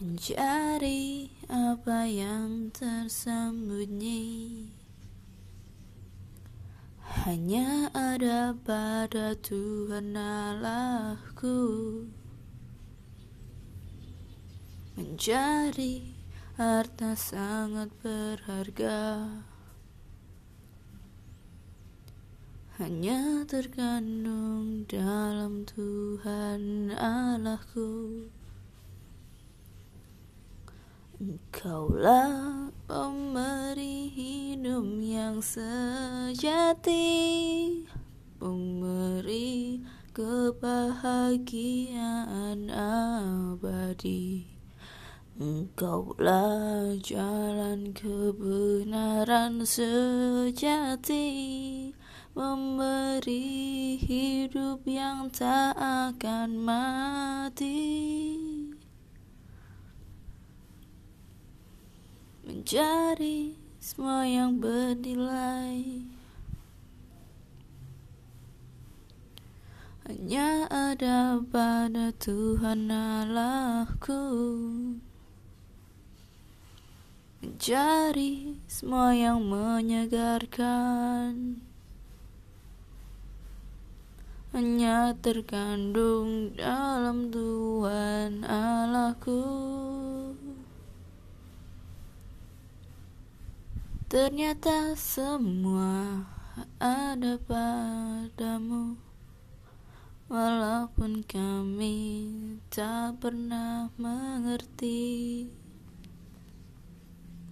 Mencari apa yang tersembunyi. Hanya ada pada Tuhan Allahku. Mencari harta sangat berharga. Hanya terkandung dalam Tuhan Allahku Engkaulah pemberi hidup yang sejati Pemberi kebahagiaan abadi. Engkaulah jalan kebenaran sejati Memberi hidup yang tak akan mati mencari semua yang bernilai. Hanya ada pada Tuhan Allahku. Mencari semua yang menyegarkan. Hanya terkandung dalam Ternyata semua ada padamu. Walaupun kami tak pernah mengerti